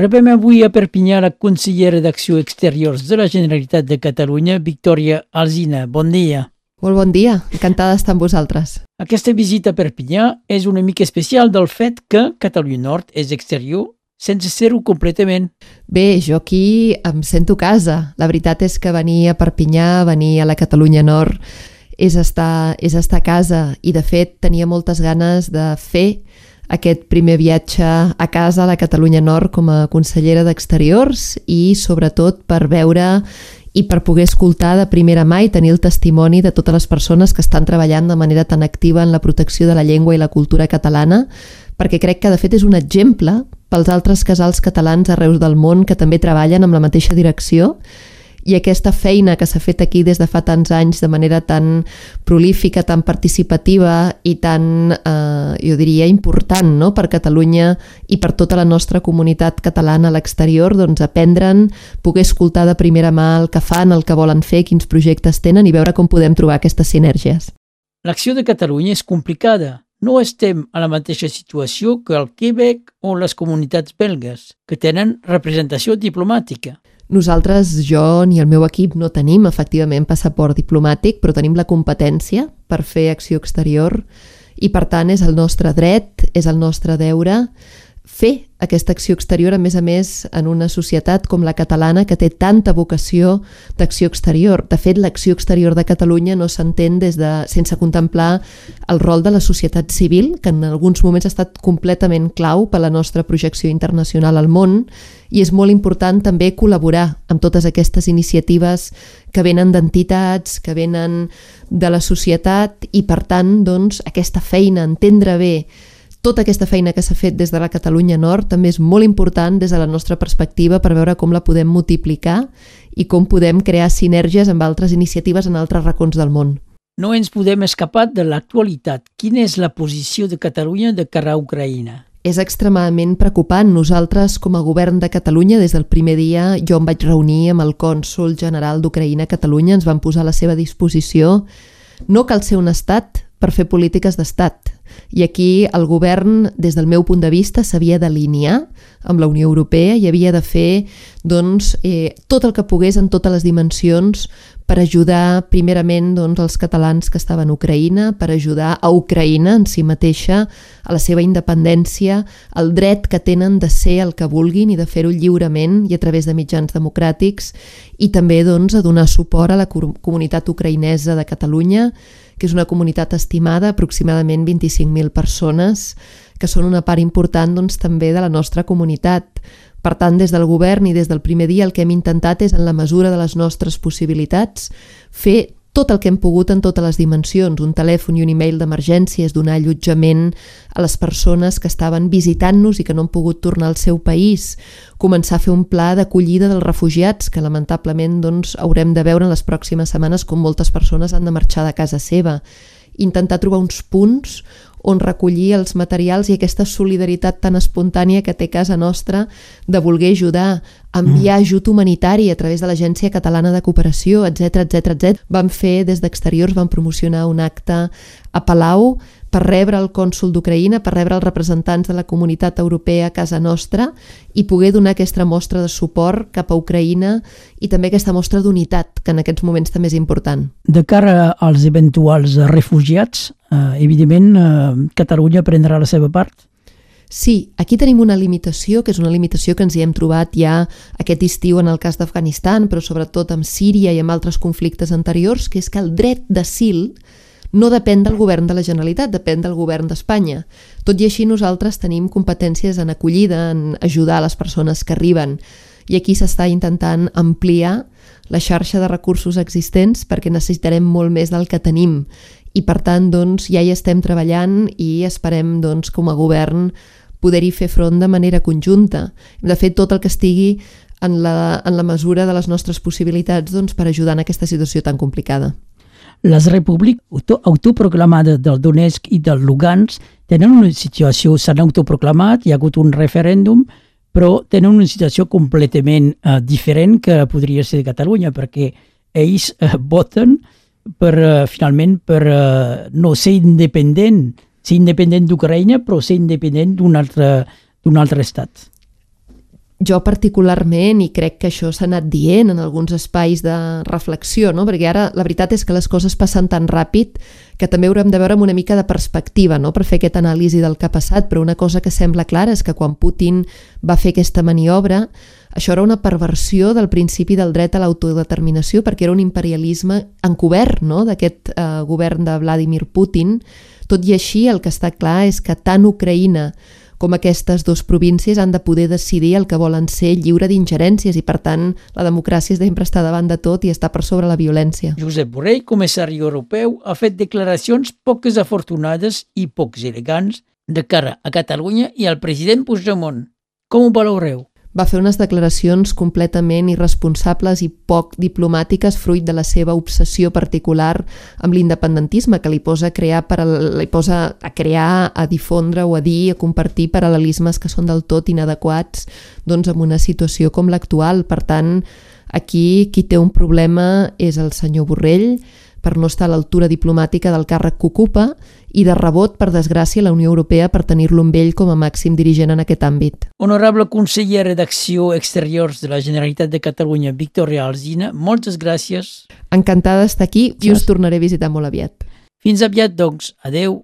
Rebem avui a Perpinyà la consellera d'Acció Exteriors de la Generalitat de Catalunya, Victòria Alzina. Bon dia. Molt bon dia, encantada d'estar amb vosaltres. Aquesta visita a Perpinyà és una mica especial del fet que Catalunya Nord és exterior sense ser-ho completament. Bé, jo aquí em sento casa. La veritat és que venir a Perpinyà, venir a la Catalunya Nord, és estar, és estar a casa i de fet tenia moltes ganes de fer aquest primer viatge a casa a la Catalunya Nord com a consellera d'Exteriors i sobretot per veure i per poder escoltar de primera mà i tenir el testimoni de totes les persones que estan treballant de manera tan activa en la protecció de la llengua i la cultura catalana, perquè crec que de fet és un exemple pels altres casals catalans arreu del món que també treballen amb la mateixa direcció i aquesta feina que s'ha fet aquí des de fa tants anys de manera tan prolífica, tan participativa i tan, eh, jo diria, important no? per Catalunya i per tota la nostra comunitat catalana a l'exterior, doncs aprendre'n, poder escoltar de primera mà el que fan, el que volen fer, quins projectes tenen i veure com podem trobar aquestes sinergies. L'acció de Catalunya és complicada. No estem a la mateixa situació que el Quebec o les comunitats belgues, que tenen representació diplomàtica. Nosaltres, jo ni el meu equip no tenim efectivament passaport diplomàtic, però tenim la competència per fer acció exterior i per tant és el nostre dret, és el nostre deure fer aquesta acció exterior, a més a més, en una societat com la catalana que té tanta vocació d'acció exterior. De fet, l'acció exterior de Catalunya no s'entén des de sense contemplar el rol de la societat civil, que en alguns moments ha estat completament clau per la nostra projecció internacional al món, i és molt important també col·laborar amb totes aquestes iniciatives que venen d'entitats, que venen de la societat, i per tant, doncs, aquesta feina, entendre bé tota aquesta feina que s'ha fet des de la Catalunya Nord també és molt important des de la nostra perspectiva per veure com la podem multiplicar i com podem crear sinergies amb altres iniciatives en altres racons del món. No ens podem escapar de l'actualitat. Quina és la posició de Catalunya de cara a Ucraïna? És extremadament preocupant. Nosaltres, com a govern de Catalunya, des del primer dia jo em vaig reunir amb el cònsol general d'Ucraïna a Catalunya, ens van posar a la seva disposició. No cal ser un estat per fer polítiques d'estat. I aquí el govern, des del meu punt de vista, s'havia d'alinear amb la Unió Europea i havia de fer doncs, eh, tot el que pogués en totes les dimensions per ajudar primerament doncs, els catalans que estaven a Ucraïna, per ajudar a Ucraïna en si mateixa, a la seva independència, el dret que tenen de ser el que vulguin i de fer-ho lliurement i a través de mitjans democràtics i també doncs, a donar suport a la comunitat ucraïnesa de Catalunya que és una comunitat estimada, aproximadament 25.000 persones, que són una part important doncs, també de la nostra comunitat. Per tant, des del govern i des del primer dia el que hem intentat és, en la mesura de les nostres possibilitats, fer tot el que hem pogut en totes les dimensions, un telèfon i un e-mail d'emergències, donar allotjament a les persones que estaven visitant-nos i que no han pogut tornar al seu país, començar a fer un pla d'acollida dels refugiats, que lamentablement doncs, haurem de veure en les pròximes setmanes com moltes persones han de marxar de casa seva, intentar trobar uns punts on recollir els materials i aquesta solidaritat tan espontània que té casa nostra de voler ajudar, enviar mm. ajut humanitari a través de l'Agència Catalana de Cooperació, etc etc etc. Vam fer des d'exteriors, vam promocionar un acte a Palau per rebre el cònsul d'Ucraïna, per rebre els representants de la comunitat europea a casa nostra i poder donar aquesta mostra de suport cap a Ucraïna i també aquesta mostra d'unitat, que en aquests moments també és important. De cara als eventuals refugiats, eh, evidentment eh, Catalunya prendrà la seva part? Sí, aquí tenim una limitació, que és una limitació que ens hi hem trobat ja aquest estiu en el cas d'Afganistan, però sobretot amb Síria i amb altres conflictes anteriors, que és que el dret d'asil no depèn del govern de la Generalitat, depèn del govern d'Espanya. Tot i així nosaltres tenim competències en acollida, en ajudar les persones que arriben i aquí s'està intentant ampliar la xarxa de recursos existents perquè necessitarem molt més del que tenim i per tant doncs, ja hi estem treballant i esperem doncs, com a govern poder-hi fer front de manera conjunta. Hem de fer tot el que estigui en la, en la mesura de les nostres possibilitats doncs, per ajudar en aquesta situació tan complicada. Les repúbliques autoproclamades del Donetsk i del Lugansk tenen una situació, s'han autoproclamat, hi ha hagut un referèndum, però tenen una situació completament uh, diferent que podria ser de Catalunya, perquè ells uh, voten per, uh, finalment per uh, no ser independent, ser independent d'Ucraïna, però ser independent d'un altre, d'un altre estat. Jo particularment, i crec que això s'ha anat dient en alguns espais de reflexió, no? perquè ara la veritat és que les coses passen tan ràpid que també haurem de veure amb una mica de perspectiva no? per fer aquest anàlisi del que ha passat, però una cosa que sembla clara és que quan Putin va fer aquesta maniobra, això era una perversió del principi del dret a l'autodeterminació perquè era un imperialisme encobert no? d'aquest eh, govern de Vladimir Putin. Tot i així, el que està clar és que tant Ucraïna com aquestes dues províncies han de poder decidir el que volen ser lliure d'ingerències i, per tant, la democràcia sempre està davant de tot i està per sobre la violència. Josep Borrell, comissari europeu, ha fet declaracions poques afortunades i pocs elegants de cara a Catalunya i al president Puigdemont. Com ho valoreu? Va fer unes declaracions completament irresponsables i poc diplomàtiques fruit de la seva obsessió particular amb l'independentisme que li posa a crear, li posa a crear, a difondre o a dir, a compartir paral·lelismes que són del tot inadequats doncs, en una situació com l'actual. Per tant, aquí qui té un problema és el senyor Borrell, per no estar a l'altura diplomàtica del càrrec que ocupa i de rebot, per desgràcia, la Unió Europea per tenir-lo amb ell com a màxim dirigent en aquest àmbit. Honorable conseller d'Acció Exteriors de la Generalitat de Catalunya, Victoria Alzina, moltes gràcies. Encantada d'estar aquí i us tornaré a visitar molt aviat. Fins aviat, doncs. Adeu.